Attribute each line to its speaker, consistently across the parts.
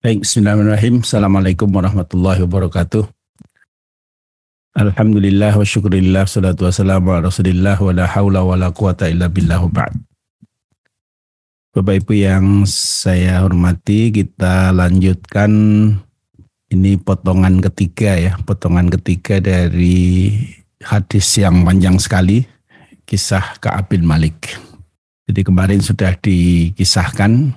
Speaker 1: Baik, bismillahirrahmanirrahim. Assalamualaikum warahmatullahi wabarakatuh. Alhamdulillah wa syukurillah salatu wassalamu ala rasulillah wa la hawla wa la quwata illa billah ba'd. Bapak Ibu yang saya hormati, kita lanjutkan ini potongan ketiga ya, potongan ketiga dari hadis yang panjang sekali, kisah Ka'ab bin Malik. Jadi kemarin sudah dikisahkan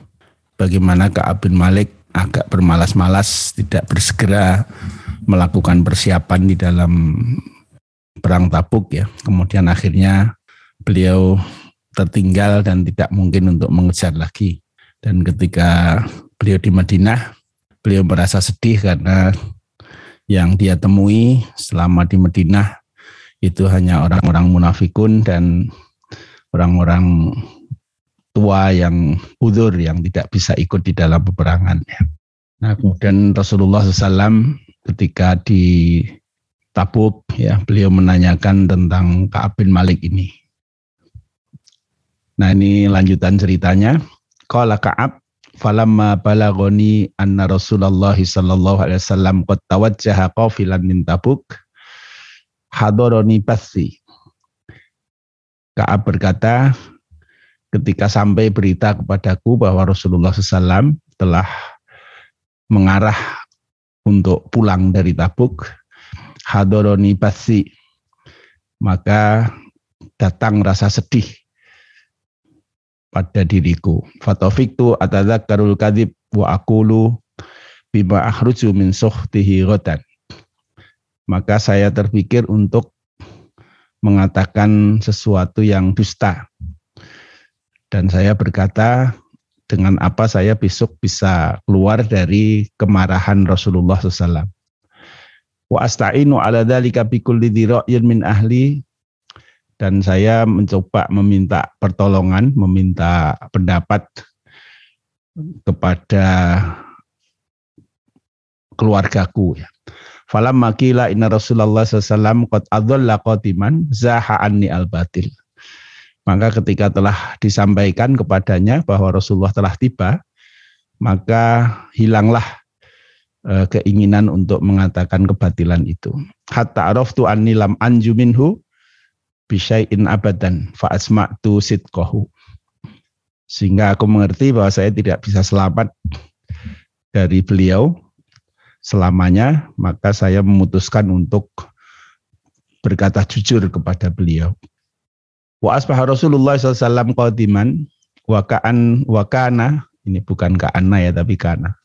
Speaker 1: bagaimana Ka'ab bin Malik agak bermalas-malas, tidak bersegera melakukan persiapan di dalam perang Tabuk ya. Kemudian akhirnya beliau tertinggal dan tidak mungkin untuk mengejar lagi. Dan ketika beliau di Madinah, beliau merasa sedih karena yang dia temui selama di Madinah itu hanya orang-orang munafikun dan orang-orang tua yang udur yang tidak bisa ikut di dalam peperangan. Nah kemudian Rasulullah SAW ketika di Tabuk ya beliau menanyakan tentang Kaab bin Malik ini. Nah ini lanjutan ceritanya. Qala Ka'ab falamma balagoni anna Rasulullah sallallahu alaihi wasallam qad tawajjaha qafilan min Tabuk hadarani basi. Ka'ab berkata, ketika sampai berita kepadaku bahwa Rasulullah SAW telah mengarah untuk pulang dari Tabuk, hadoroni basi, maka datang rasa sedih pada diriku. Fatofiktu atadzakkarul kadib wa akulu bima akhruju min suhtihi rodan. Maka saya terpikir untuk mengatakan sesuatu yang dusta dan saya berkata, dengan apa saya besok bisa keluar dari kemarahan Rasulullah SAW. Wa asta'inu ala dhalika bikulli min ahli dan saya mencoba meminta pertolongan, meminta pendapat kepada keluargaku ya. Falam makila inna Rasulullah SAW qad adhalla qatiman zaha anni al-batil. Maka ketika telah disampaikan kepadanya bahwa Rasulullah telah tiba, maka hilanglah e, keinginan untuk mengatakan kebatilan itu. Hatta araftu anni lam anju minhu bisyai'in abadan fa asma'tu sidqahu. Sehingga aku mengerti bahwa saya tidak bisa selamat dari beliau selamanya, maka saya memutuskan untuk berkata jujur kepada beliau. Wa asbaha Rasulullah SAW qadiman wa ka'an wa kana ini bukan ka'ana ya tapi kana.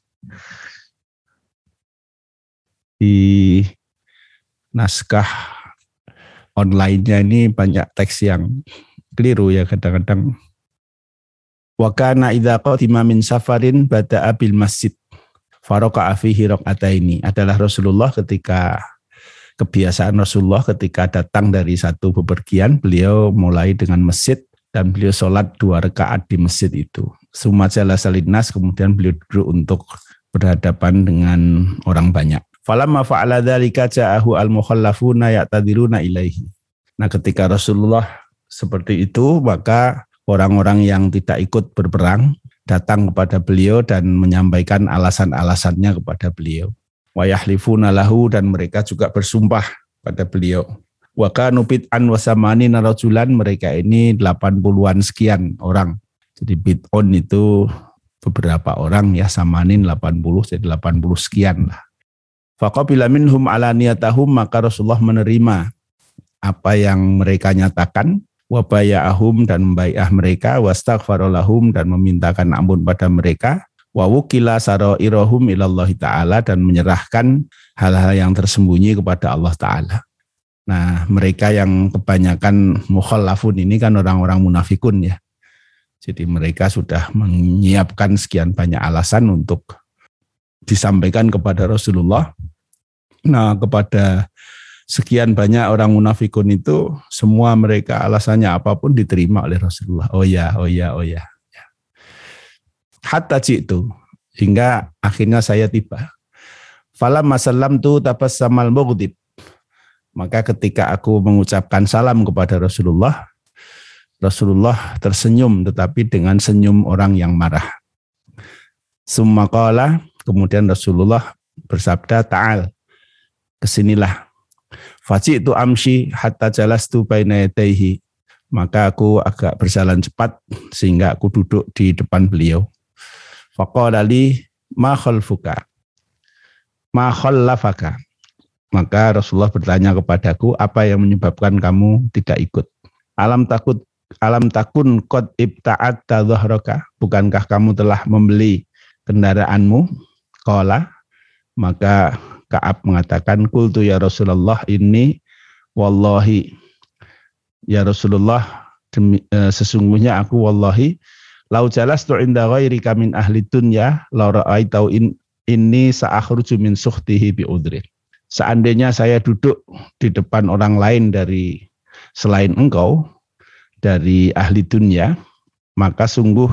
Speaker 1: Di naskah online-nya ini banyak teks yang keliru ya kadang-kadang. Wa kana idza qadima min safarin bada'a bil masjid faraka fihi ini adalah Rasulullah ketika kebiasaan Rasulullah ketika datang dari satu bepergian, beliau mulai dengan masjid dan beliau sholat dua rakaat di masjid itu. Sumajala salinas kemudian beliau duduk untuk berhadapan dengan orang banyak. Falamma fa'ala dzalika ja'ahu al-mukhallafuna ya'tadiruna ilaihi. Nah, ketika Rasulullah seperti itu, maka orang-orang yang tidak ikut berperang datang kepada beliau dan menyampaikan alasan-alasannya kepada beliau wayahlifuna lahu dan mereka juga bersumpah pada beliau. Wa kanu an wasamani narajulan mereka ini 80-an sekian orang. Jadi bid'on itu beberapa orang ya samanin 80 jadi 80 sekian lah. Faqabila minhum alaniyatahum maka Rasulullah menerima apa yang mereka nyatakan wabayahum dan membaiah mereka wastaghfarolahum dan memintakan ampun pada mereka wa wukila irohum ilallahi ta'ala dan menyerahkan hal-hal yang tersembunyi kepada Allah ta'ala. Nah mereka yang kebanyakan mukhallafun ini kan orang-orang munafikun ya. Jadi mereka sudah menyiapkan sekian banyak alasan untuk disampaikan kepada Rasulullah. Nah kepada sekian banyak orang munafikun itu semua mereka alasannya apa pun diterima oleh Rasulullah. Oh ya, oh ya, oh ya hatta jitu hingga akhirnya saya tiba. Fala masalam tu tapas samal mughdib. Maka ketika aku mengucapkan salam kepada Rasulullah, Rasulullah tersenyum tetapi dengan senyum orang yang marah. Summa qala, kemudian Rasulullah bersabda ta'al ke sinilah faji itu amshi hatta jalastu baina yadaihi maka aku agak berjalan cepat sehingga aku duduk di depan beliau. Faqala li ma khalfuka? Ma khallafaka? Maka Rasulullah bertanya kepadaku, apa yang menyebabkan kamu tidak ikut? Alam takut alam takun qad ibta'at dhahraka? Bukankah kamu telah membeli kendaraanmu? Qala maka Ka'ab mengatakan, "Qultu ya Rasulullah ini wallahi ya Rasulullah uh, sesungguhnya aku wallahi lau jalastu inda ghairika min ahli dunya la ra'aitau in ini sa'akhruju min suhtihi bi udrin. Seandainya saya duduk di depan orang lain dari selain engkau dari ahli dunia, maka sungguh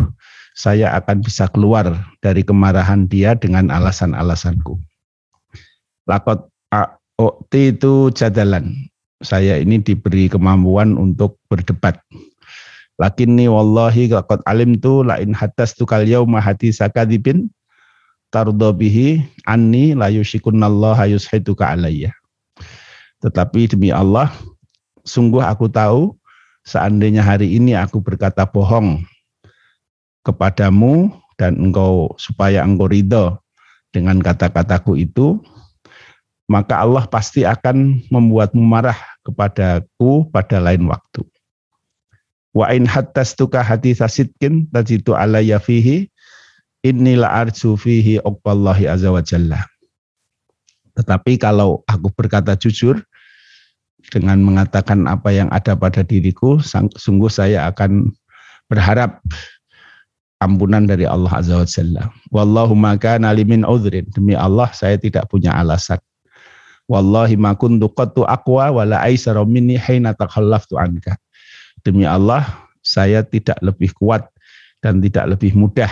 Speaker 1: saya akan bisa keluar dari kemarahan dia dengan alasan-alasanku. Lakot a'ti itu jadalan saya ini diberi kemampuan untuk berdebat. Lakinni wallahi qad alimtu la in hadas tu kal yauma hati sakadibin tardo bihi anni la yushikunallaha yushituka alayya. Tetapi demi Allah, sungguh aku tahu seandainya hari ini aku berkata bohong kepadamu dan engkau supaya engkau ridho dengan kata-kataku itu, maka Allah pasti akan membuatmu marah kepadaku pada lain waktu. Wa in hattastuka haditsa sidqin tajitu alayya fihi inni la arju fihi uqballahi azza wa jalla. Tetapi kalau aku berkata jujur dengan mengatakan apa yang ada pada diriku, sungguh saya akan berharap ampunan dari Allah azza wa jalla. Wallahu maka nalimin udhrin. Demi Allah saya tidak punya alasan. Wallahi ma kuntu qattu aqwa wala aisara minni hina takhallaftu anka. Demi Allah, saya tidak lebih kuat dan tidak lebih mudah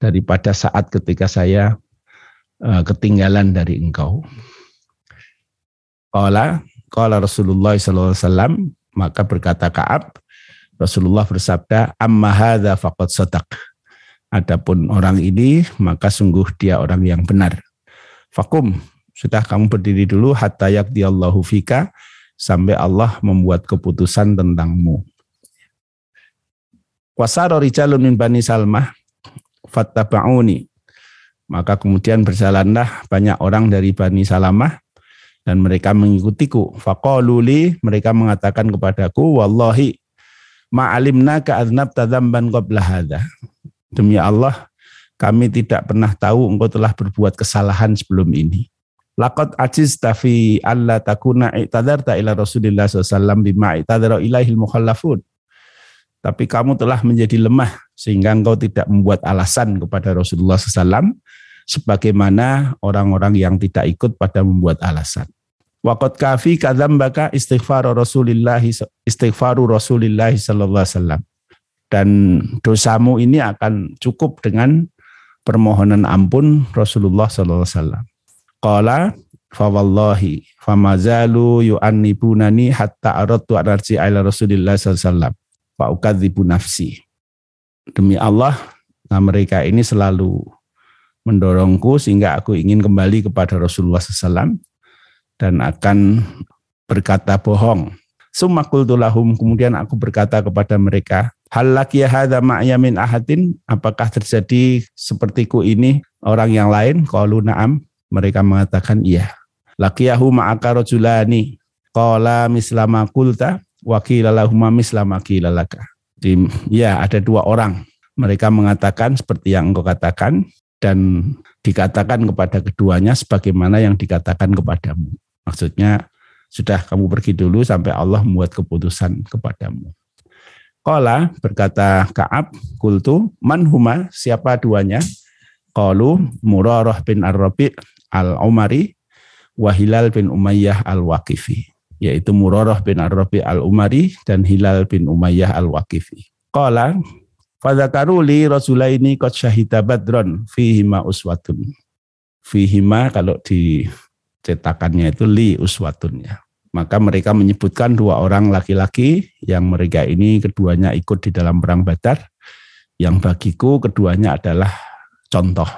Speaker 1: daripada saat ketika saya uh, ketinggalan dari engkau. Qala qala Rasulullah wasallam maka berkata Ka'ab Rasulullah bersabda amma hadza faqad sadaq. Adapun orang ini maka sungguh dia orang yang benar. Fakum sudah kamu berdiri dulu hatta yakdiyallahu fika sampai Allah membuat keputusan tentangmu. Rijalun min Bani Salmah fattaba'uni. Maka kemudian berjalanlah banyak orang dari Bani Salamah dan mereka mengikutiku. Faqaluli mereka mengatakan kepadaku wallahi ma'alimna ka'adnab tadamban qabla hadha. Demi Allah kami tidak pernah tahu engkau telah berbuat kesalahan sebelum ini. Laqad ajiz tafi alla takuna i'tadarta ila Rasulillah SAW bima i'tadara ilaihil mukhallafun. Tapi kamu telah menjadi lemah sehingga engkau tidak membuat alasan kepada Rasulullah SAW sebagaimana orang-orang yang tidak ikut pada membuat alasan. Waqad kafi kadzambaka istighfar Rasulillah istighfaru Rasulillah sallallahu alaihi. Dan dosamu ini akan cukup dengan permohonan ampun Rasulullah sallallahu alaihi wasallam. Qala fawallahi famazalu yu'annibunani hatta aradtu an arji ila Rasulillah sallallahu fa ukadzibu nafsi. Demi Allah, nah mereka ini selalu mendorongku sehingga aku ingin kembali kepada Rasulullah SAW dan akan berkata bohong. Summa lahum, kemudian aku berkata kepada mereka, Hal lakiya hadha ma'yamin ahadin, apakah terjadi sepertiku ini orang yang lain? Qalu na'am, mereka mengatakan iya. Lakiyahu ma'aka rajulani. Qala mislama kulta wa kilalahuma mislama kilalaka. Ya, ada dua orang. Mereka mengatakan seperti yang engkau katakan dan dikatakan kepada keduanya sebagaimana yang dikatakan kepadamu. Maksudnya sudah kamu pergi dulu sampai Allah membuat keputusan kepadamu. Qala berkata Ka'ab, kultu man huma, siapa duanya? Qalu Murarah bin Ar-Rabi' Al-Umari wa Hilal bin Umayyah Al-Waqifi yaitu Murarah bin Ar-Rabi Al-Umari dan Hilal bin Umayyah Al-Waqifi. Qala fadzakaru li rasulaini qad syahida badron fihima uswatun. Fihima kalau di cetakannya itu li uswatun ya. Maka mereka menyebutkan dua orang laki-laki yang mereka ini keduanya ikut di dalam perang Badar yang bagiku keduanya adalah contoh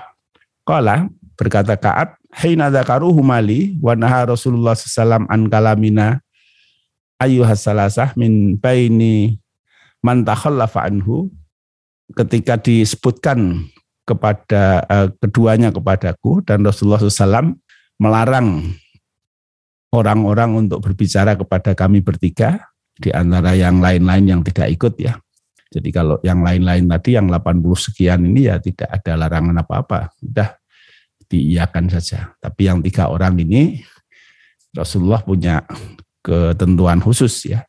Speaker 1: Kala berkata Ka'ab, Hina dzakaruhu mali wa naha Rasulullah SAW an kalamina ayuhas salasah min baini man takhallafa anhu ketika disebutkan kepada uh, keduanya kepadaku dan Rasulullah SAW melarang orang-orang untuk berbicara kepada kami bertiga di antara yang lain-lain yang tidak ikut ya. Jadi kalau yang lain-lain tadi yang 80 sekian ini ya tidak ada larangan apa-apa. Sudah diiyakan saja. Tapi yang tiga orang ini Rasulullah punya ketentuan khusus ya.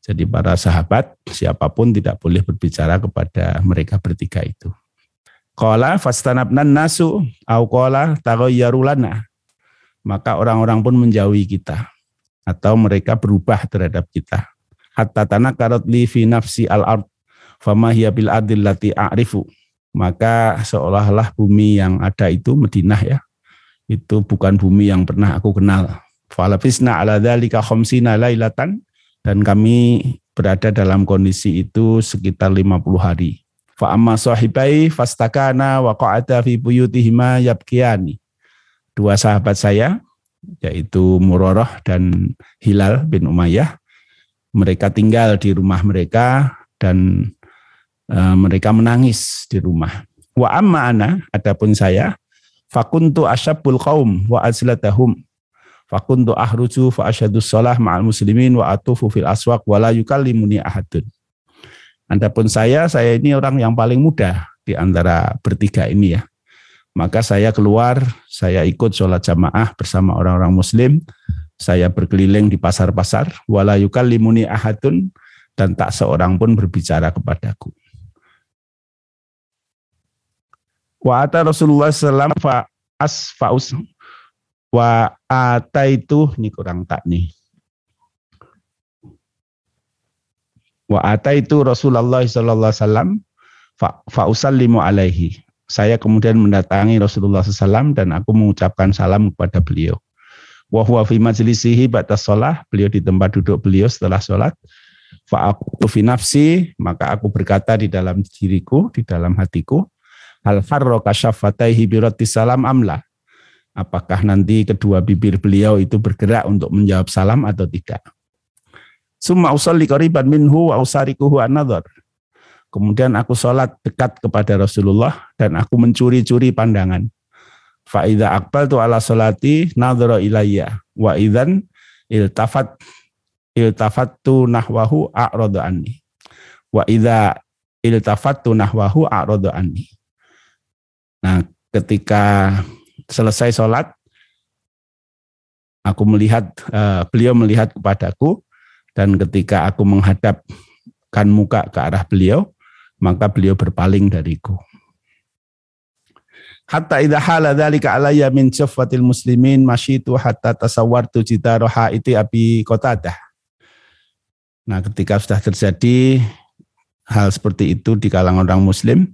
Speaker 1: Jadi para sahabat siapa pun tidak boleh berbicara kepada mereka bertiga itu. Qala fastanabnan nasu au qala taghayyarulana. Maka orang-orang pun menjauhi kita atau mereka berubah terhadap kita. Hatta tanakarat li fi nafsi al-ard fama adillati a'rifu maka seolah-olah bumi yang ada itu Madinah ya itu bukan bumi yang pernah aku kenal. Falafisna ala dzalika khamsina lailatan dan kami berada dalam kondisi itu sekitar 50 hari. Fa amma sahibai fastakana wa qa'ada fi buyutihima yabkiyani dua sahabat saya yaitu Muroroh dan Hilal bin Umayyah mereka tinggal di rumah mereka dan Eh, mereka menangis di rumah. Wa amma ana, adapun saya, fakuntu asyabul qaum wa azlatahum. Fakuntu ahruju fa asyadus sholah ma'al muslimin wa atufu fil aswaq wa la yukallimuni ahadun. Adapun saya, saya ini orang yang paling muda di antara bertiga ini ya. Maka saya keluar, saya ikut sholat jamaah bersama orang-orang muslim. Saya berkeliling di pasar-pasar, wala yukallimuni ahadun, dan tak seorang pun berbicara kepadaku. Wa ata Rasulullah SAW fa asfaus wa ata itu ini kurang tak nih. Wa ata itu Rasulullah sallallahu wasallam fa, fa usallimu alaihi. Saya kemudian mendatangi Rasulullah SAW dan aku mengucapkan salam kepada beliau. Wa huwa fi majlisihi ba'da shalah, beliau di tempat duduk beliau setelah sholat. Fa aku fi nafsi, maka aku berkata di dalam diriku, di dalam hatiku, Hal farroka syafataihi biroti salam amla. Apakah nanti kedua bibir beliau itu bergerak untuk menjawab salam atau tidak. Summa usalli qariban minhu wa usarikuhu anadhar. Kemudian aku sholat dekat kepada Rasulullah dan aku mencuri-curi pandangan. Fa'idha akbal tu ala sholati nadhara ilayya wa idhan iltafat iltafattu nahwahu a'radu anni. Wa idha iltafattu nahwahu a'radu anni. Nah, ketika selesai sholat, aku melihat uh, beliau melihat kepadaku dan ketika aku menghadapkan muka ke arah beliau, maka beliau berpaling dariku. Hatta idha hala dhalika alaya min syafwatil muslimin masyitu hatta tasawwartu jitaroha iti abi kotadah. Nah ketika sudah terjadi hal seperti itu di kalangan orang muslim,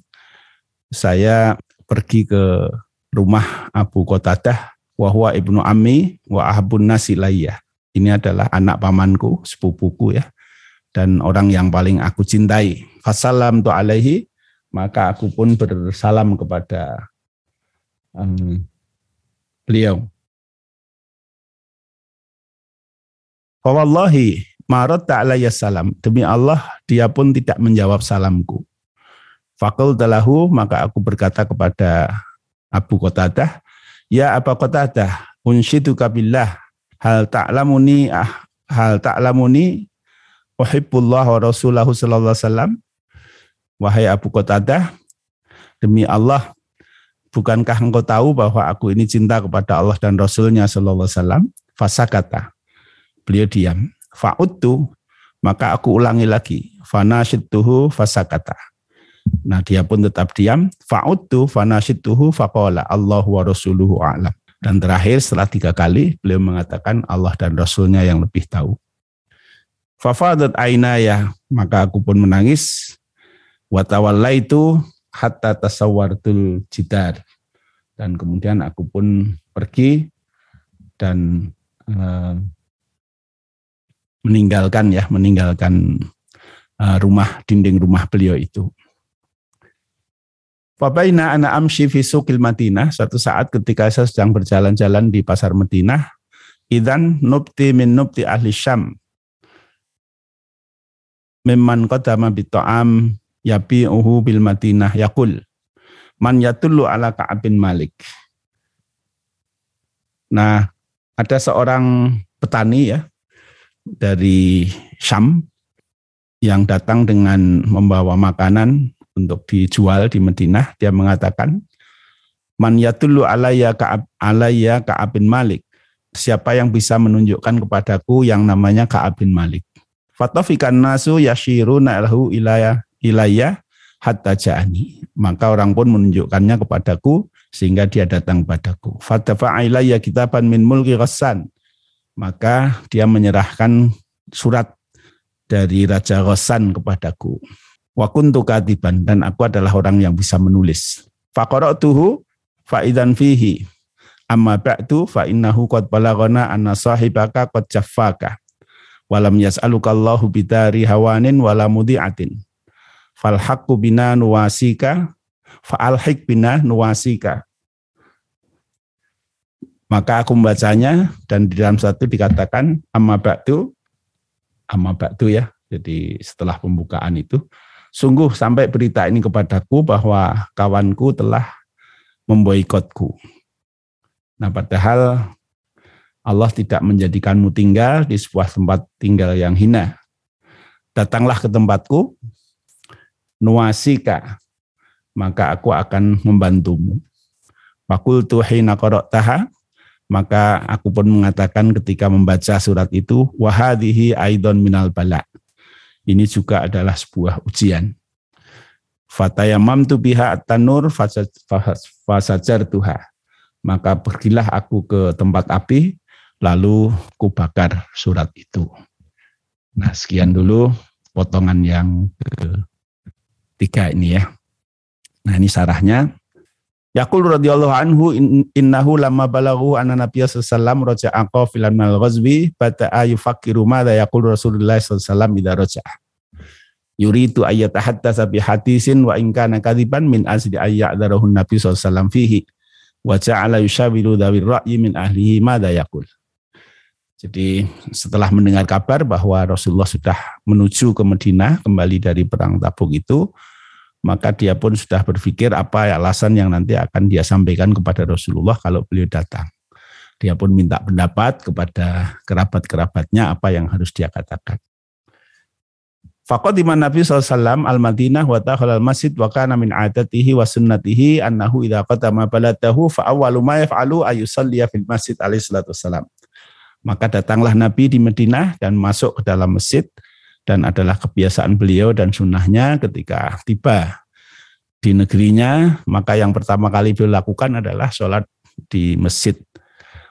Speaker 1: saya pergi ke rumah Abu Qatadah wahwa ibnu Ami wa ahabun nasilayah. Ini adalah anak pamanku, sepupuku ya. Dan orang yang paling aku cintai. Fasalam tu alaihi, maka aku pun bersalam kepada um, beliau. Fawallahi marot ta'alayya salam. Demi Allah, dia pun tidak menjawab salamku. Fakul dalahu maka aku berkata kepada Abu Qatadah, Ya Abu Qatadah, unsyidu kabillah, hal ta'lamuni ah, hal ta'lamuni uhibbullah wa rasulahu sallallahu alaihi wasallam. Wahai Abu Qatadah, demi Allah, bukankah engkau tahu bahwa aku ini cinta kepada Allah dan Rasulnya sallallahu alaihi wasallam? Fasakata. Beliau diam. Fa'udtu, maka aku ulangi lagi. Fanasyidtuhu fasakata Nah dia pun tetap diam. Fa'udtu fanasituhu faqala Allah wa rasuluhu a'lam. Dan terakhir setelah tiga kali beliau mengatakan Allah dan Rasulnya yang lebih tahu. Fafadat ainaya maka aku pun menangis. Watawalla itu hatta tasawartul jidar. Dan kemudian aku pun pergi dan uh, meninggalkan ya meninggalkan uh, rumah dinding rumah beliau itu. Fabaina ana amshi fi suqil Madinah, suatu saat ketika saya sedang berjalan-jalan di pasar Madinah, idan nubti min nubti ahli Syam. Mimman qadama bi ta'am yabi'uhu bil Madinah yaqul man yatullu ala Ka'ab bin Malik. Nah, ada seorang petani ya dari Syam yang datang dengan membawa makanan untuk dijual di Madinah, dia mengatakan, Man yatullu alayya ka'ab, alayya Ka'ab bin Malik. Siapa yang bisa menunjukkan kepadaku yang namanya Ka'ab bin Malik. Fatafikan nasu yashiruna lahu ilaya ilayya hatta ja'ani. Maka orang pun menunjukkannya kepadaku sehingga dia datang padaku. Fatafa ilayya kitaban min mulki ghassan. Maka dia menyerahkan surat dari Raja Ghassan kepadaku. Wa kuntu katiban dan aku adalah orang yang bisa menulis. Faqara'tuhu fa idan fihi. Amma ba'du fa innahu qad balagana anna sahibaka qad jaffaka. Walam yas'aluka Allahu bidari hawanin wala mudi'atin. Fal haqqu bina nuwasika fa alhiq bina nuwasika. Maka aku membacanya dan di dalam satu dikatakan amma ba'du amma ba'du ya jadi setelah pembukaan itu Sungguh sampai berita ini kepadaku bahwa kawanku telah memboikotku. Nah padahal Allah tidak menjadikanmu tinggal di sebuah tempat tinggal yang hina. Datanglah ke tempatku, nuasika, maka aku akan membantumu. Fakultu hina taha, maka aku pun mengatakan ketika membaca surat itu, wahadihi aidon minal balak ini juga adalah sebuah ujian. Fatayamam tu biha tanur fasajar tuha. Maka pergilah aku ke tempat api, lalu kubakar surat itu. Nah sekian dulu potongan yang ketiga ini ya. Nah ini sarahnya. Yaqul radhiyallahu anhu innahu lamma balaghu anna nabiyya sallallahu alaihi wasallam raja'a filan mal ghazwi bata'a yufakkiru madza yaqul Rasulullah sallallahu alaihi wasallam idza raja'a. Yuridu ayyatahaddasa bi hadisin wa in kana kadiban min asli ayya'darahun nabi sallallahu alaihi wasallam fihi wa ja'ala yushawiru dawir ra'yi min ahlihi madza yaqul. Jadi setelah mendengar kabar bahwa Rasulullah sudah menuju ke Madinah kembali dari perang Tabuk itu, maka dia pun sudah berpikir apa alasan yang nanti akan dia sampaikan kepada Rasulullah kalau beliau datang. Dia pun minta pendapat kepada kerabat-kerabatnya apa yang harus dia katakan. Faqadima Nabi SAW al-Madinah wa al masjid wa kana min adatihi wa sunnatihi annahu idha qadama baladahu fa awwalu ma yaf'alu ayusalliya fil masjid alaihi salatu. Maka datanglah Nabi di Madinah dan masuk ke dalam masjid dan adalah kebiasaan beliau dan sunnahnya ketika tiba di negerinya, maka yang pertama kali beliau lakukan adalah sholat di masjid.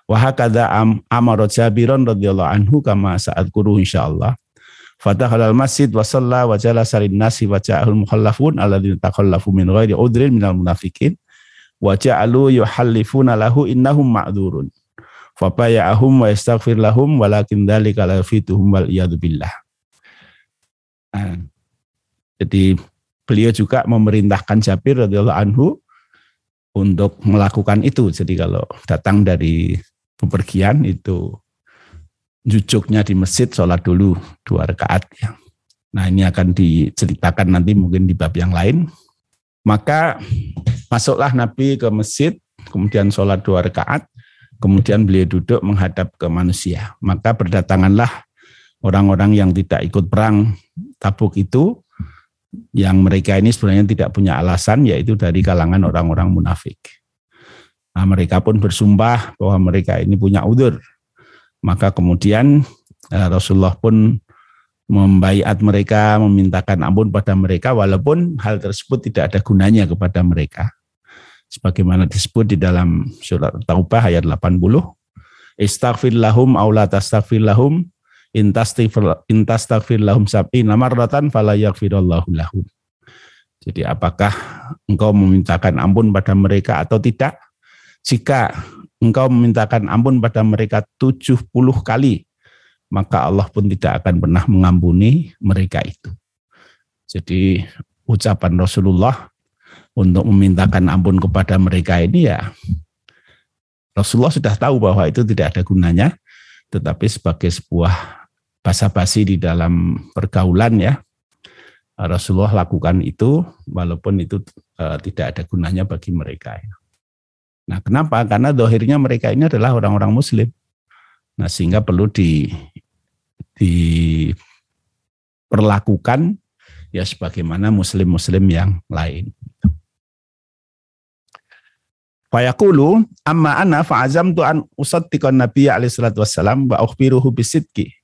Speaker 1: Wahakada am amaro Jabiron radhiyallahu anhu kama saat guru insyaallah. Fatah al masjid wa shalla wa jalasa lin nasi wa ja'ahul mukhallafun alladzina takhallafu min ghairi udrin minal munafikin wa ja'alu yuhallifuna lahu innahum ma'dzurun. Fabaya'ahum wa yastaghfir lahum walakin dzalika la yafituhum wal iyadu billah. Jadi beliau juga memerintahkan Jabir radhiyallahu anhu untuk melakukan itu. Jadi kalau datang dari bepergian itu jujuknya di masjid sholat dulu dua rakaat ya. Nah ini akan diceritakan nanti mungkin di bab yang lain. Maka masuklah Nabi ke masjid, kemudian sholat dua rakaat, kemudian beliau duduk menghadap ke manusia. Maka berdatanganlah orang-orang yang tidak ikut perang tabuk itu yang mereka ini sebenarnya tidak punya alasan yaitu dari kalangan orang-orang munafik. Nah, mereka pun bersumpah bahwa mereka ini punya udur. Maka kemudian eh, Rasulullah pun membaiat mereka, memintakan ampun pada mereka walaupun hal tersebut tidak ada gunanya kepada mereka. Sebagaimana disebut di dalam surat Taubah ayat 80, Istaghfir lahum aula tastaghfir lahum lahum lahum. Jadi apakah engkau memintakan ampun pada mereka atau tidak? Jika engkau memintakan ampun pada mereka 70 kali, maka Allah pun tidak akan pernah mengampuni mereka itu. Jadi ucapan Rasulullah untuk memintakan ampun kepada mereka ini ya Rasulullah sudah tahu bahwa itu tidak ada gunanya, tetapi sebagai sebuah basa-basi di dalam pergaulan ya, Rasulullah lakukan itu walaupun itu uh, tidak ada gunanya bagi mereka. Ya. Nah kenapa? Karena dohirnya mereka ini adalah orang-orang muslim. Nah sehingga perlu di, diperlakukan ya sebagaimana muslim-muslim yang lain. Fayaqulu amma ana fa'azam tu an usaddiqan Nabi alaihi salatu wassalam wa ukhbiruhu bisidqi.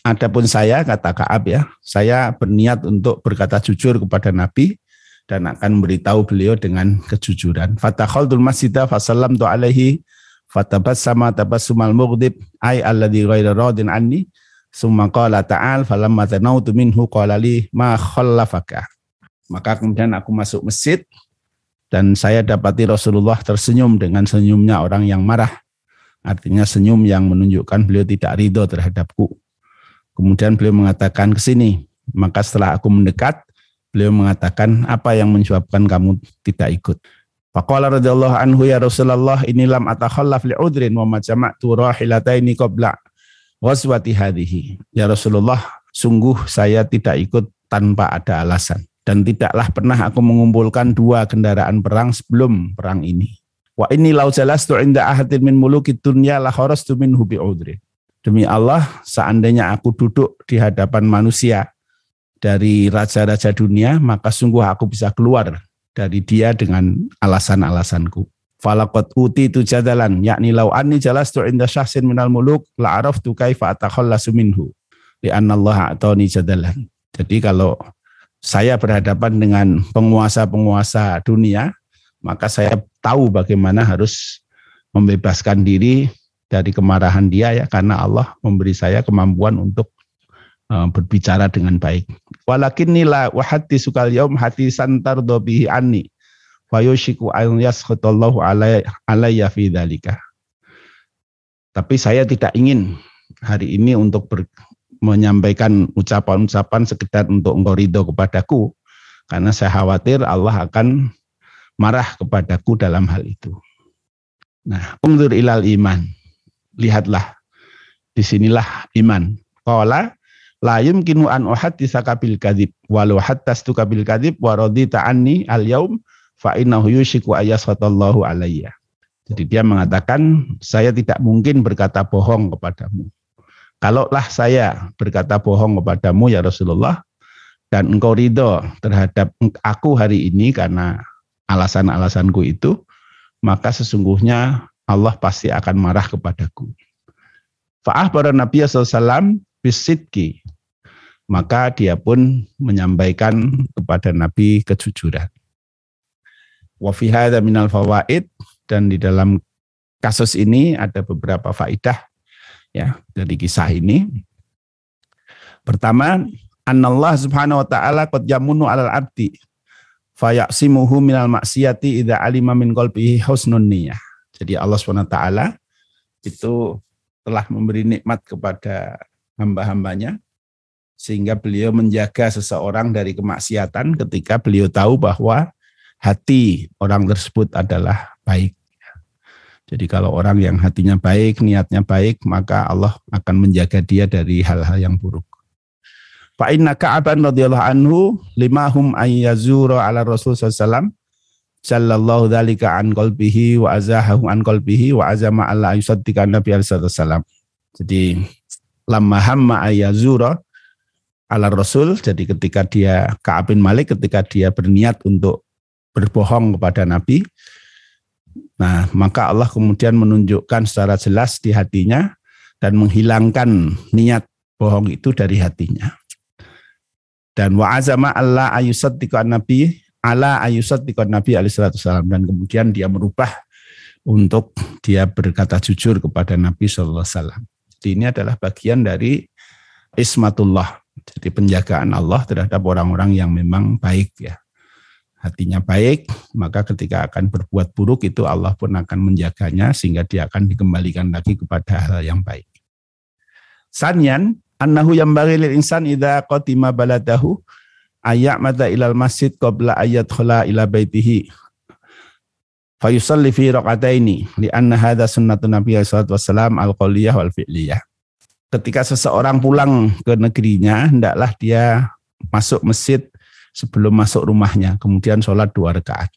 Speaker 1: Adapun saya kata Ka'ab ya, saya berniat untuk berkata jujur kepada Nabi dan akan memberitahu beliau dengan kejujuran. Fatakhaltul masjidah fasallam tu alaihi fatabassama tabassumal mughdib ay alladhi ghaira radin anni summa qala ta'al falamma tanautu minhu qala li ma khallafaka. Maka kemudian aku masuk masjid dan saya dapati Rasulullah tersenyum dengan senyumnya orang yang marah. Artinya senyum yang menunjukkan beliau tidak ridho terhadapku. Kemudian beliau mengatakan ke sini. Maka setelah aku mendekat, beliau mengatakan apa yang menyebabkan kamu tidak ikut. Faqala radhiyallahu anhu ya Rasulullah ini lam atakhallaf li'udrin wa ma jama'tu rahilataini qabla ghazwati hadhihi. Ya Rasulullah, sungguh saya tidak ikut tanpa ada alasan dan tidaklah pernah aku mengumpulkan dua kendaraan perang sebelum perang ini. Wa ini lau jalastu inda ahadin min muluki dunya la kharastu minhu bi'udri. Demi Allah, seandainya aku duduk di hadapan manusia dari raja-raja dunia, maka sungguh aku bisa keluar dari dia dengan alasan-alasanku. Falakot uti tu jadalan, yakni lau anni jalastu inda syahsin minal muluk, la araftu kaifa atakhallasu minhu. Lianna Allah atoni jadalan. Jadi kalau saya berhadapan dengan penguasa-penguasa dunia, maka saya tahu bagaimana harus membebaskan diri dari kemarahan dia ya karena Allah memberi saya kemampuan untuk uh, berbicara dengan baik. Walakin nila wahati sukal yaum hati santar dobihi anni fayushiku ayun yaskhutallahu alayya fi dhalika. Tapi saya tidak ingin hari ini untuk ber, menyampaikan ucapan-ucapan sekedar untuk engkau ridho kepadaku karena saya khawatir Allah akan marah kepadaku dalam hal itu. Nah, umdur ilal iman. Lihatlah. Di sinilah iman. Qala la yumkinu an uhadditsaka bil kadzib walau haddastu kabil kadzib wa radita anni al yaum fa innahu yushiku ayasfatallahu alayya. Jadi dia mengatakan saya tidak mungkin berkata bohong kepadamu. Kalaulah saya berkata bohong kepadamu ya Rasulullah dan engkau ridho terhadap aku hari ini karena alasan-alasanku itu, maka sesungguhnya Allah pasti akan marah kepadaku. Fa'ah pada Nabi SAW bisidki. Maka dia pun menyampaikan kepada Nabi kejujuran. Wa fi minal fawaid dan di dalam kasus ini ada beberapa faidah ya dari kisah ini. Pertama, annallah subhanahu wa ta'ala qad yamunu 'alal 'abdi fayaqsimuhu minal maksiati idza alima min qalbihi husnun niyah. Jadi Allah taala itu telah memberi nikmat kepada hamba-hambanya sehingga beliau menjaga seseorang dari kemaksiatan ketika beliau tahu bahwa hati orang tersebut adalah baik. Jadi kalau orang yang hatinya baik, niatnya baik, maka Allah akan menjaga dia dari hal-hal yang buruk. Fa inna Ka'aban radhiyallahu anhu limahum ayyazura ala Rasul sallallahu sallallahu dzalika an qalbihi wa azahahu an qalbihi wa azama alla yusaddiqa Nabi sallallahu Jadi lamma hamma ayyazura ala Rasul jadi ketika dia Ka'ab bin Malik ketika dia berniat untuk berbohong kepada Nabi Nah, maka Allah kemudian menunjukkan secara jelas di hatinya dan menghilangkan niat bohong itu dari hatinya. Dan wa azama Allah ayusaddiqan nabi ala ayusaddiqan nabi alaihissalam dan kemudian dia merubah untuk dia berkata jujur kepada Nabi sallallahu alaihi ini adalah bagian dari ismatullah. Jadi penjagaan Allah terhadap orang-orang yang memang baik ya hatinya baik, maka ketika akan berbuat buruk itu Allah pun akan menjaganya sehingga dia akan dikembalikan lagi kepada hal yang baik. Sanyan, annahu yang insan idza qatima baladahu ayak mata ilal masjid qabla ayat khula ila baitihi. Fayusalli fi raqataini li anna hadha sunnatun nabi sallallahu wasallam al qawliyah wal fi'liyah ketika seseorang pulang ke negerinya hendaklah dia masuk masjid sebelum masuk rumahnya kemudian sholat dua rakaat.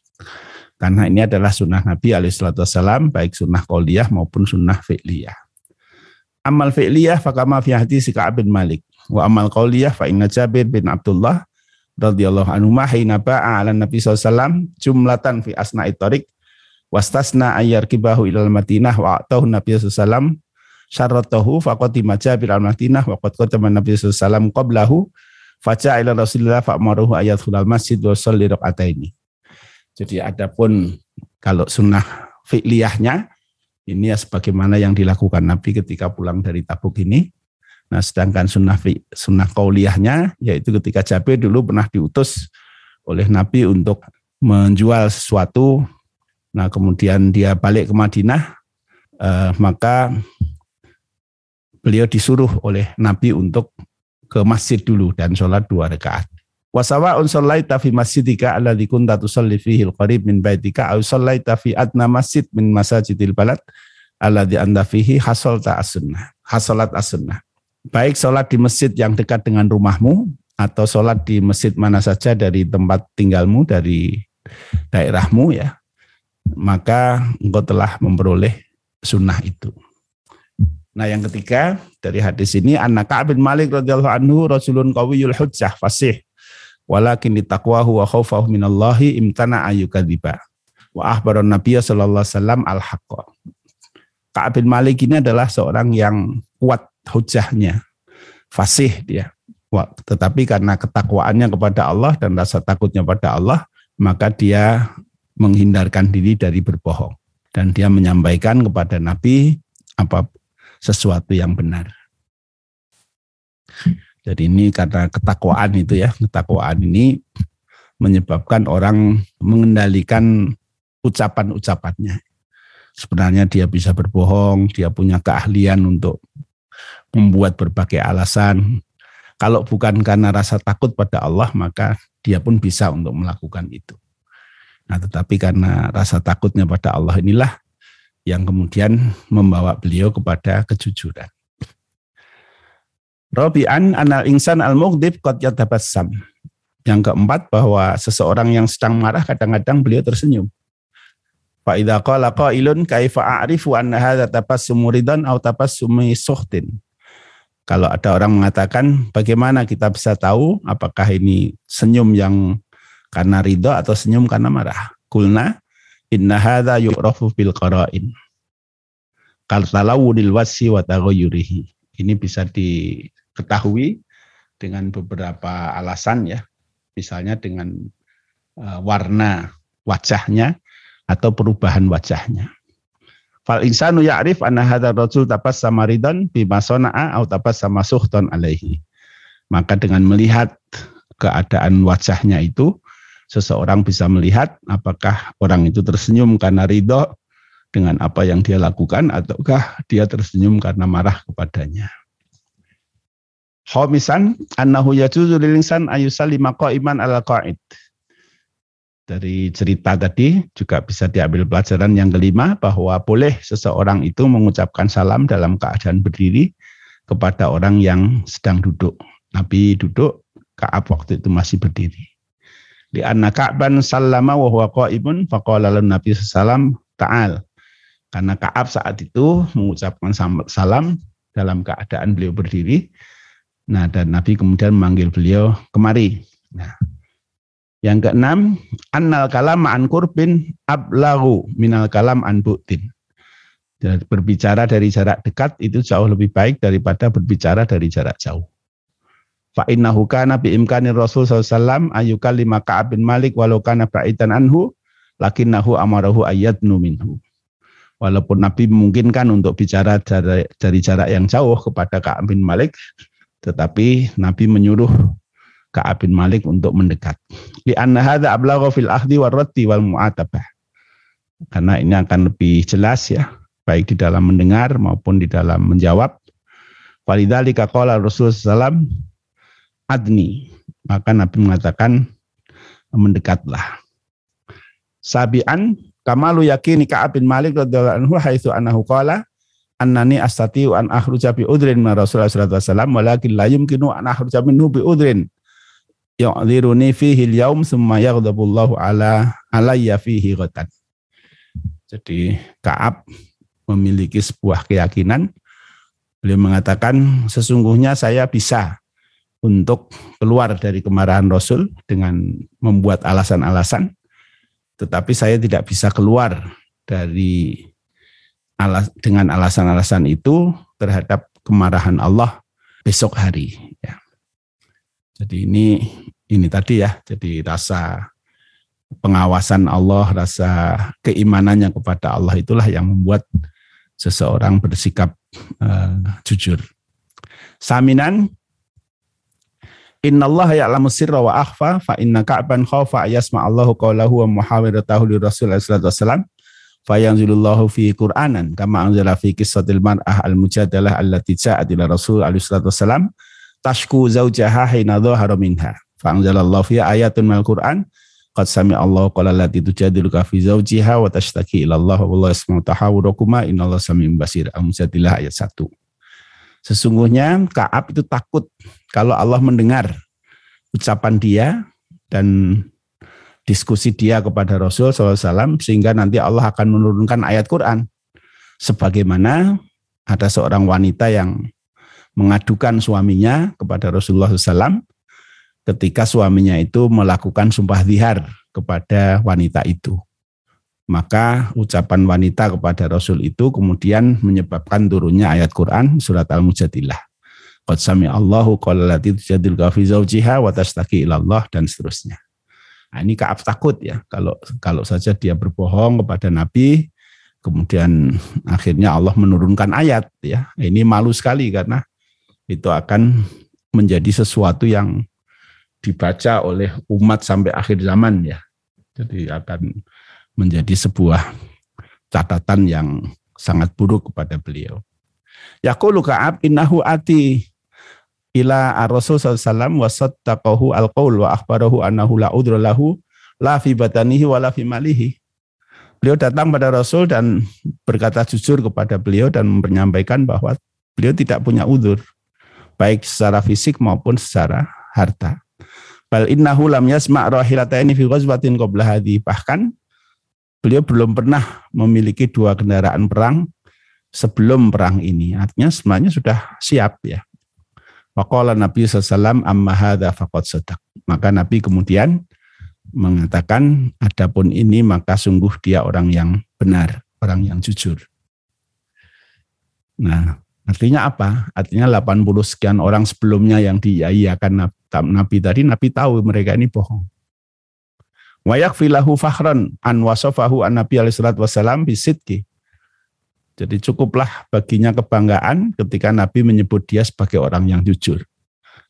Speaker 1: Karena ini adalah sunnah Nabi alaihissalam baik sunnah qawliyah maupun sunnah fi'liyah. Amal fi'liyah fakama fi hadis Ka'ab bin Malik wa amal qawliyah fa inna Jabir bin Abdullah radhiyallahu anhu ma hina ba'a ala Nabi SAW jumlatan fi asna'i tariq wastasna ayyar kibahu ilal Madinah wa atahu Nabi SAW syarratahu faqatima Jabir al Madinah wa qad qatama Nabi SAW qablahu faja ila Rasulullah fa'maruhu ayat khulal masjid wa salli raqataini. Jadi adapun kalau sunnah fi'liyahnya ini ya sebagaimana yang dilakukan Nabi ketika pulang dari Tabuk ini Nah, sedangkan sunnah sunnah kauliyahnya yaitu ketika Jabir dulu pernah diutus oleh Nabi untuk menjual sesuatu. Nah, kemudian dia balik ke Madinah, eh, maka beliau disuruh oleh Nabi untuk ke masjid dulu dan sholat dua rakaat. Wasawa'un shallaita fi masjidika alladhi kunta tusalli fihi al-qarib min baitika aw shallaita fi adna masjid min masajidil balad alladhi anda fihi hasalta as-sunnah. Hasalat baik sholat di masjid yang dekat dengan rumahmu atau sholat di masjid mana saja dari tempat tinggalmu dari daerahmu ya maka engkau telah memperoleh sunnah itu. Nah yang ketiga dari hadis ini anak Ka'ab Malik radhiyallahu anhu rasulun qawiyul hujjah fasih walakin ditaqwahu wa khaufahu minallahi imtana ayyukadziba wa ahbaran nabiy sallallahu alaihi wasallam al haqqa. Ka'ab bin Malik ini adalah seorang yang kuat hujahnya, fasih dia. Tetapi karena ketakwaannya kepada Allah dan rasa takutnya pada Allah, maka dia menghindarkan diri dari berbohong. Dan dia menyampaikan kepada Nabi apa sesuatu yang benar. Jadi ini karena ketakwaan itu ya, ketakwaan ini menyebabkan orang mengendalikan ucapan-ucapannya. Sebenarnya dia bisa berbohong, dia punya keahlian untuk membuat berbagai alasan. Kalau bukan karena rasa takut pada Allah, maka dia pun bisa untuk melakukan itu. Nah, tetapi karena rasa takutnya pada Allah inilah yang kemudian membawa beliau kepada kejujuran. Robi'an anal insan al-mughdib qad yatabassam. Yang keempat bahwa seseorang yang sedang marah kadang-kadang beliau tersenyum. Fa idza qala qailun kaifa a'rifu anna hadza tabassumu ridan aw tabassumi suhtin. Kalau ada orang mengatakan bagaimana kita bisa tahu apakah ini senyum yang karena ridho atau senyum karena marah. Kulna inna hadza yu'rafu bil qara'in. Kaltalawudil wasi wa. Ini bisa diketahui dengan beberapa alasan ya. Misalnya dengan uh, warna wajahnya atau perubahan wajahnya. Fal insanu ya'rif anna hadzal rajul tabassama ridan bima sana'a au tabassama suhtan alaihi. Maka dengan melihat keadaan wajahnya itu seseorang bisa melihat apakah orang itu tersenyum karena ridho dengan apa yang dia lakukan ataukah dia tersenyum karena marah kepadanya. Khomisan annahu yajuzu lil insan ayusallima qa'iman ala qa'id dari cerita tadi juga bisa diambil pelajaran yang kelima bahwa boleh seseorang itu mengucapkan salam dalam keadaan berdiri kepada orang yang sedang duduk. Nabi duduk, Ka'ab waktu itu masih berdiri. Di anna Ka'ban sallama wa huwa qa'imun faqala Nabi sallam ta'al. Karena Ka'ab saat itu mengucapkan salam dalam keadaan beliau berdiri. Nah, dan Nabi kemudian memanggil beliau kemari. Nah, yang keenam, annal kalam an kurbin ablagu minal kalam an bu'tin. Berbicara dari jarak dekat itu jauh lebih baik daripada berbicara dari jarak jauh. Fa innahu kana bi imkanir Rasul sallallahu ayyuka lima Ka'ab bin Malik walau kana ba'idan anhu lakinnahu amarahu ayyadnu minhu. Walaupun Nabi memungkinkan untuk bicara dari, dari jarak yang jauh kepada Ka'ab bin Malik, tetapi Nabi menyuruh Ka'ab bin Malik untuk mendekat. Di anna hadza ablagha fil ahdi war raddi wal mu'atabah. Karena ini akan lebih jelas ya, baik di dalam mendengar maupun di dalam menjawab. Falidzalika qala Rasul sallam adni maka Nabi mengatakan mendekatlah. Sabian kamalu yakini Ka'ab bin Malik radhiyallahu anhu haitsu annahu qala annani astati an akhruja bi udrin min Rasulullah sallallahu alaihi wasallam walakin la yumkinu an akhruja minhu bi udrin yu'dhiruni fihi al-yawm thumma yaghdabullahu ala alayya fihi ghatan. Jadi Ka'ab memiliki sebuah keyakinan beliau mengatakan sesungguhnya saya bisa untuk keluar dari kemarahan Rasul dengan membuat alasan-alasan tetapi saya tidak bisa keluar dari alas, dengan alasan-alasan itu terhadap kemarahan Allah besok hari ya. Jadi ini ini tadi ya, jadi rasa pengawasan Allah, rasa keimanannya kepada Allah itulah yang membuat seseorang bersikap uh, jujur. Saminan Inna Allah ya'lamu sirra wa akhfa fa inna ka'ban khawfa yasma Allahu qawlahu wa muhawiratahu li Rasulullah sallallahu alaihi wasallam fayanzilullahu fi Qur'anan kama anzala fi qissatil mar'ah al-mujadalah allati ja'at ila Rasul alaihi wasallam tashku zaujaha hina dhahara minha. Fa anzalallahu fi ayatun mal Qur'an qad sami Allah qala allati tujadiluka fi zawjiha wa tashtaki ila Allah wallahu yasma'u tahawurakuma innallaha samiun basir. Al-mujadilah ayat 1 Sesungguhnya Kaab itu takut kalau Allah mendengar ucapan dia dan diskusi dia kepada Rasul SAW sehingga nanti Allah akan menurunkan ayat Quran. Sebagaimana ada seorang wanita yang mengadukan suaminya kepada Rasulullah SAW ketika suaminya itu melakukan sumpah zihar kepada wanita itu. Maka ucapan wanita kepada Rasul itu kemudian menyebabkan turunnya ayat Quran surat Al-Mujadilah. Qad Allahu qala tujadil fi zawjiha wa tashtaki ilallah dan seterusnya. Nah, ini Kaab takut ya kalau kalau saja dia berbohong kepada Nabi kemudian akhirnya Allah menurunkan ayat ya. Ini malu sekali karena itu akan menjadi sesuatu yang dibaca oleh umat sampai akhir zaman ya. Jadi akan menjadi sebuah catatan yang sangat buruk kepada beliau. Yaqulu Ka'ab innahu ati ila ar-rasul sallallahu wa saddaqahu al-qaul wa akhbarahu annahu la udra lahu la fi batanihi wa la fi malihi. Beliau datang pada Rasul dan berkata jujur kepada beliau dan menyampaikan bahwa beliau tidak punya udur baik secara fisik maupun secara harta. Bal innahu lam yasma' rahilataini fi ghazwatin qabla hadhi. Bahkan beliau belum pernah memiliki dua kendaraan perang sebelum perang ini. Artinya sebenarnya sudah siap ya. Waqala Nabi SAW amma hadha faqad sadaq. Maka Nabi kemudian mengatakan adapun ini maka sungguh dia orang yang benar, orang yang jujur. Nah, artinya apa? Artinya 80 sekian orang sebelumnya yang diiyakan Nabi tadi, Nabi tahu mereka ini bohong. Wa yakfilahu fakhran an wasafahu an Nabi alaihi salatu wasalam bisidki. Jadi cukuplah baginya kebanggaan ketika Nabi menyebut dia sebagai orang yang jujur.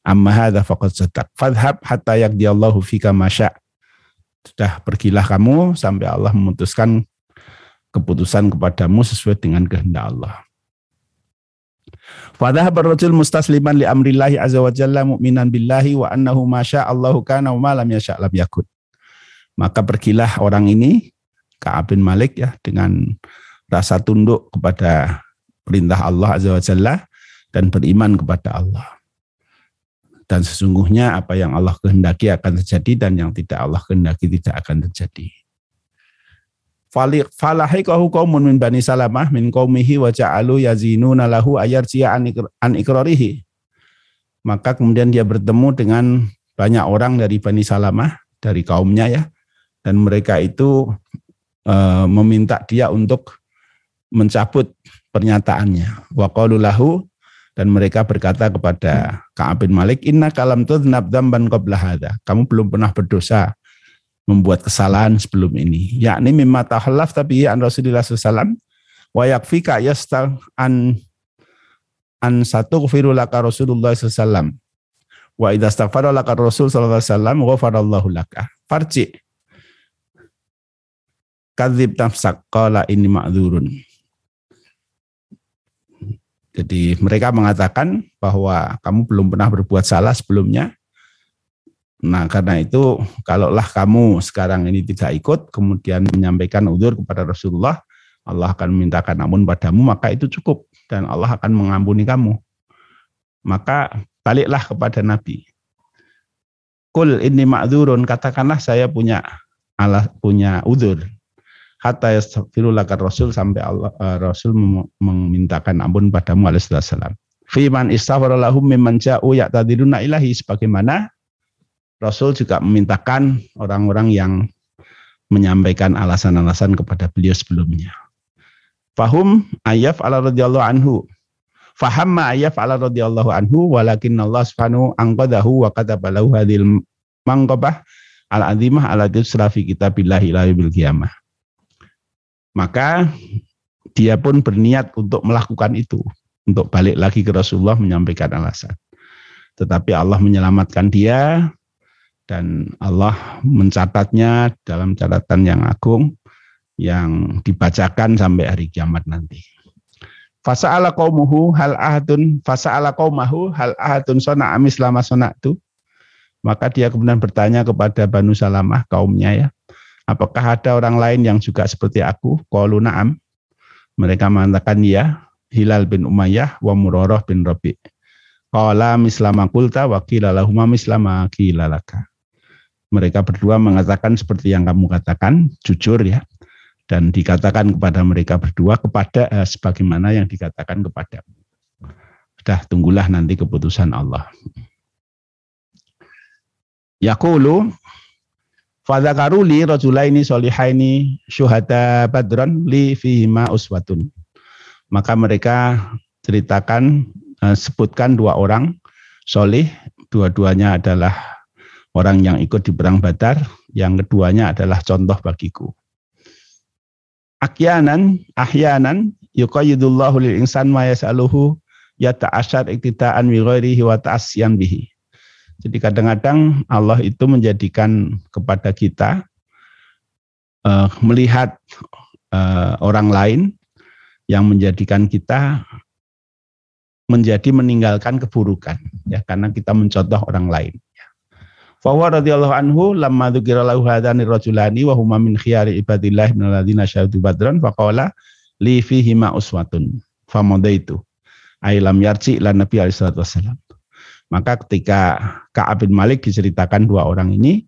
Speaker 1: Amma hadza faqad sadaq. Fadhhab hatta yaqdiyallahu fika masya. Sudah pergilah kamu sampai Allah memutuskan keputusan kepadamu sesuai dengan kehendak Allah. Fadhahab ar-rajul mustasliman li amrillahi azza wa jalla mu'minan billahi wa annahu masya Allahu kana wa ma lam yasha lam yakun. Maka pergilah orang ini, Ka'ab bin Malik ya, dengan rasa tunduk kepada perintah Allah Azza wa Jalla dan beriman kepada Allah. Dan sesungguhnya apa yang Allah kehendaki akan terjadi dan yang tidak Allah kehendaki tidak akan terjadi. Falahikahu qaumun min Bani Salamah min qaumihi wa ja'alu yazinuna lahu ayarji'a an ikrarihi. Maka kemudian dia bertemu dengan banyak orang dari Bani Salamah, dari kaumnya ya, dan mereka itu e, meminta dia untuk mencabut pernyataannya. Wa lahu dan mereka berkata kepada Ka'ab bin Malik, "Inna kalam tudnab dzamban qabla hadza." Kamu belum pernah berdosa membuat kesalahan sebelum ini. Yakni mimma tahallaf tapi an Rasulullah SAW wa yakfika yastal an an satu laka Rasulullah SAW. Wa idza astaghfara laka Rasul wasallam ghafarallahu laka. Farji kadzib nafsak qala ini ma'dzurun. Jadi mereka mengatakan bahwa kamu belum pernah berbuat salah sebelumnya. Nah karena itu kalaulah kamu sekarang ini tidak ikut kemudian menyampaikan udur kepada Rasulullah Allah akan memintakan ampun padamu maka itu cukup dan Allah akan mengampuni kamu. Maka baliklah kepada Nabi. Kul ini ma'dzurun katakanlah saya punya Allah punya udur. Hatta yastaghfirullah Rasul sampai Allah uh, Rasul memintakan ampun padamu alaihi salam. Fiman istaghfara lahum mimman ja'u ya'tadiruna ilahi sebagaimana Rasul juga memintakan orang-orang yang menyampaikan alasan-alasan kepada beliau sebelumnya. Fahum ayaf ala radhiyallahu anhu. Faham ma ayaf ala radhiyallahu anhu walakin Allah subhanahu angqadahu wa kataba lahu hadhil mangqabah al azimah ala tusra fi kitabillahi ila bil qiyamah. Maka dia pun berniat untuk melakukan itu untuk balik lagi ke Rasulullah menyampaikan alasan. Tetapi Allah menyelamatkan dia dan Allah mencatatnya dalam catatan yang agung yang dibacakan sampai hari kiamat nanti. Fasa'ala qaumuhu hal ahadun fasa'ala qaumahu hal ahadun sona amis lama sonatu. Maka dia kemudian bertanya kepada Banu Salamah kaumnya ya, apakah ada orang lain yang juga seperti aku? Qalu na'am. Mereka mengatakan ya, Hilal bin Umayyah wa Murarah bin Rabi. Qala mislama kulta wa qila mislama laka. Mereka berdua mengatakan seperti yang kamu katakan, jujur ya. Dan dikatakan kepada mereka berdua kepada eh, sebagaimana yang dikatakan kepadamu. Sudah tunggulah nanti keputusan Allah. Yaqulu Fadzakaruli rajulaini solihaini syuhada badran li fihima uswatun maka mereka ceritakan eh, sebutkan dua orang solih dua-duanya adalah orang yang ikut di perang Badar yang keduanya adalah contoh bagiku Akyanan, ahyanan, yuqayyidullahu lil insan ma yas'aluhu yata'asyar iktidaan bi ghairihi wa ta'asyan bihi. Jadi kadang-kadang Allah itu menjadikan kepada kita uh, melihat uh, orang lain yang menjadikan kita menjadi meninggalkan keburukan ya karena kita mencontoh orang lain. Fawa radhiyallahu anhu lamma dzukira lahu hadani rajulani wa huma min khiyari ibadillah min alladziina badran faqala li fihi ma uswatun famadaitu ay lam yarji lan nabi alaihi wasallam. Maka ketika Ka'ab bin Malik diceritakan dua orang ini,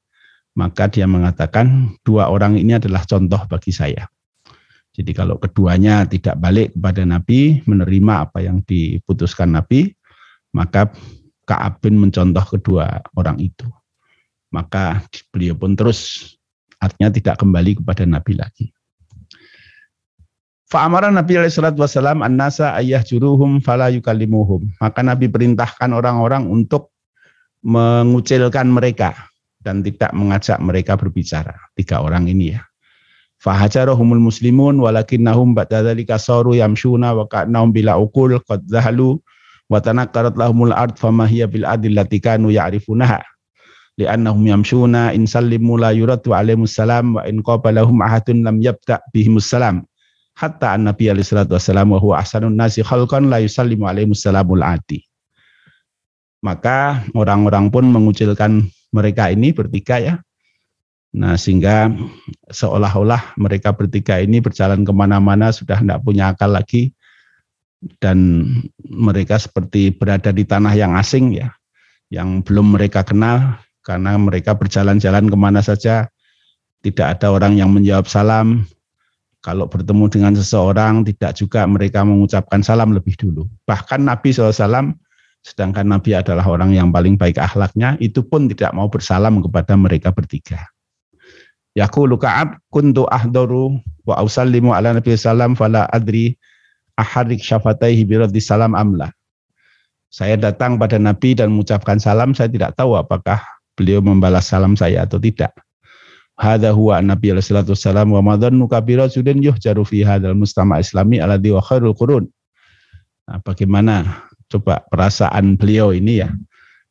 Speaker 1: maka dia mengatakan dua orang ini adalah contoh bagi saya. Jadi kalau keduanya tidak balik kepada Nabi, menerima apa yang diputuskan Nabi, maka Ka'ab bin mencontoh kedua orang itu. Maka beliau pun terus artinya tidak kembali kepada Nabi lagi. Fa'amara Nabi alaihi wasallam an-nasa ayah juruhum fala yukallimuhum. Maka Nabi perintahkan orang-orang untuk mengucilkan mereka dan tidak mengajak mereka berbicara. Tiga orang ini ya. Fahajarahumul muslimun walakinnahum ba'da dzalika saru yamshuna wa ka'nahum bila uqul qad zahalu wa tanakkarat lahumul ard fama bil adillati kanu ya'rifunaha li'annahum yamshuna in sallimu la yuradu alaihimus salam wa in qabalahum ahadun lam yabda bihimus salam. Hatta an-nabi alaihi salatu wassalam wa huwa ahsanun nasi khalqan la yusallimu alaihimus salamul adi. Maka orang-orang pun mengucilkan mereka ini bertiga ya. Nah sehingga seolah-olah mereka bertiga ini berjalan ke mana-mana sudah tidak punya akal lagi. Dan mereka seperti berada di tanah yang asing ya, yang belum mereka kenal karena mereka berjalan-jalan ke mana saja tidak ada orang yang menjawab salam. Kalau bertemu dengan seseorang tidak juga mereka mengucapkan salam lebih dulu. Bahkan Nabi SAW sedangkan Nabi adalah orang yang paling baik akhlaknya, itu pun tidak mau bersalam kepada mereka bertiga. Yaqulu Ka'ab kuntu ahdaru wa ausallimu ala Nabi sallam fala adri aharik syafataihi salam amla. Saya datang pada Nabi dan mengucapkan salam, saya tidak tahu apakah beliau membalas salam saya atau tidak. Hada huwa Nabi alaihi salatu wasallam wa madhannu kabira sudin yuhjaru fi hadal mustama islami alladhi wa khairul qurun. Nah, bagaimana coba perasaan beliau ini ya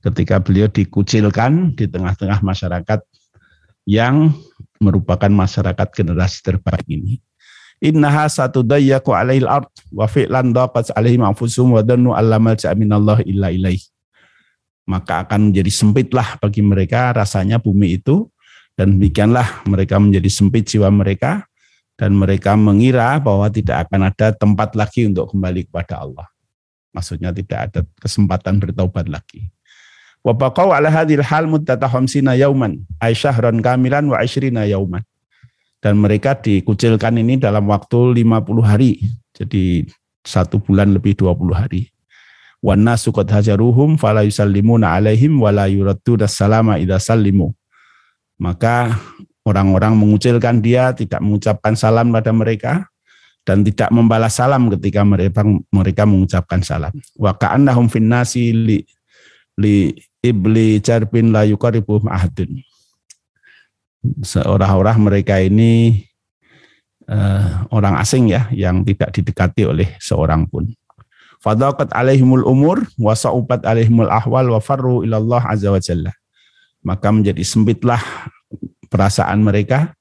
Speaker 1: ketika beliau dikucilkan di tengah-tengah masyarakat yang merupakan masyarakat generasi terbaik ini. Innaha satu dayyaku alaihil ard wa fi'lan daqat alaihim anfusum wa dannu allamal minallahi illa ilaih. Maka akan menjadi sempitlah bagi mereka rasanya bumi itu dan demikianlah mereka menjadi sempit jiwa mereka dan mereka mengira bahwa tidak akan ada tempat lagi untuk kembali kepada Allah. Maksudnya tidak ada kesempatan bertaubat lagi. Wa ala hadhil hal muddata khamsina yauman, ay kamilan wa ishrina yauman. Dan mereka dikucilkan ini dalam waktu 50 hari. Jadi satu bulan lebih 20 hari. Wa nasu qad hajaruhum fala yusallimuna alaihim wa la yuraddu salama idza sallimu. Maka orang-orang mengucilkan dia, tidak mengucapkan salam pada mereka dan tidak membalas salam ketika mereka mereka mengucapkan salam. Wa ka'annahum finnasi li li ibli jarbin la yukaribu ahadun. Seorang-orang mereka ini uh, orang asing ya yang tidak didekati oleh seorang pun. Fadaqat alaihimul umur wa sa'ubat alaihimul ahwal wa farru ilallah azza wa jalla. Maka menjadi sempitlah perasaan mereka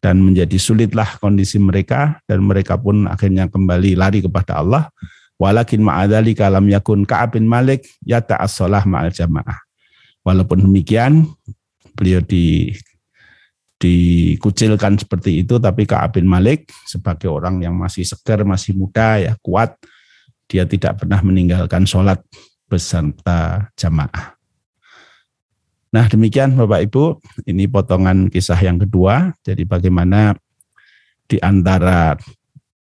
Speaker 1: dan menjadi sulitlah kondisi mereka dan mereka pun akhirnya kembali lari kepada Allah Walakin ma'adali kalam yakun Ka'ab bin Malik ya ta'assalah ma'al jamaah. Walaupun demikian, beliau di dikucilkan seperti itu, tapi Ka'ab bin Malik sebagai orang yang masih segar, masih muda, ya kuat, dia tidak pernah meninggalkan sholat beserta jamaah. Nah demikian Bapak Ibu, ini potongan kisah yang kedua. Jadi bagaimana di antara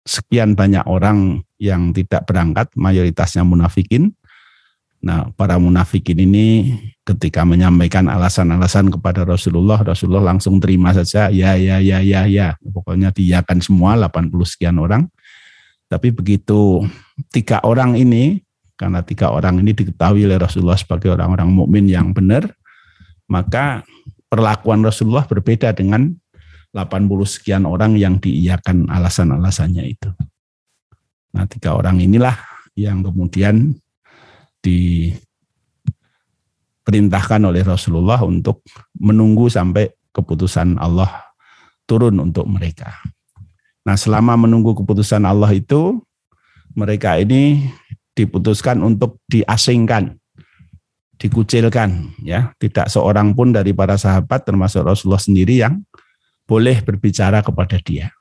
Speaker 1: sekian banyak orang yang tidak berangkat, mayoritasnya munafikin. Nah, para munafikin ini ketika menyampaikan alasan-alasan kepada Rasulullah, Rasulullah langsung terima saja, ya, ya, ya, ya, ya. Pokoknya diakan semua 80 sekian orang. Tapi begitu tiga orang ini, karena tiga orang ini diketahui oleh Rasulullah sebagai orang-orang mukmin yang benar, maka perlakuan Rasulullah berbeda dengan 80 sekian orang yang diiyakan alasan-alasannya itu. Nah, tiga orang inilah yang kemudian diperintahkan oleh Rasulullah untuk menunggu sampai keputusan Allah turun untuk mereka. Nah, selama menunggu keputusan Allah itu, mereka ini diputuskan untuk diasingkan, dikucilkan, ya. Tidak seorang pun dari para sahabat termasuk Rasulullah sendiri yang boleh berbicara kepada dia.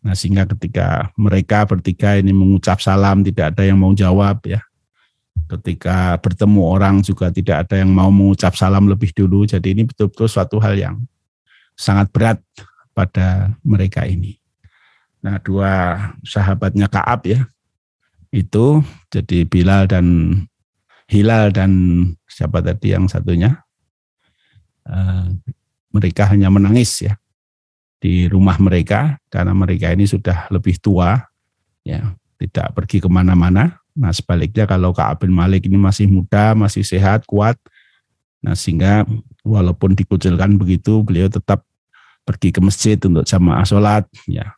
Speaker 1: Nah sehingga ketika mereka bertiga ini mengucap salam tidak ada yang mau jawab ya. Ketika bertemu orang juga tidak ada yang mau mengucap salam lebih dulu. Jadi ini betul-betul suatu hal yang sangat berat pada mereka ini. Nah dua sahabatnya Kaab ya itu jadi Bilal dan Hilal dan siapa tadi yang satunya? Uh, mereka hanya menangis ya di rumah mereka karena mereka ini sudah lebih tua ya tidak pergi ke mana-mana. Nah sebaliknya kalau Ka'ab bin Malik ini masih muda masih sehat kuat. Nah sehingga walaupun dikucilkan begitu beliau tetap pergi ke masjid untuk jamaah sholat ya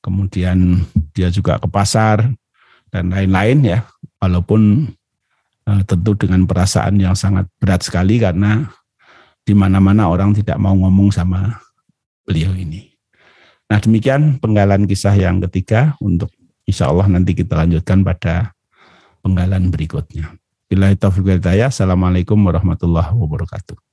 Speaker 1: kemudian dia juga ke pasar dan lain-lain ya walaupun eh, tentu dengan perasaan yang sangat berat sekali karena di mana-mana orang tidak mau ngomong sama beliau ini. Nah demikian penggalan kisah yang ketiga untuk insya Allah nanti kita lanjutkan pada penggalan berikutnya. Bila itu Assalamualaikum warahmatullahi wabarakatuh.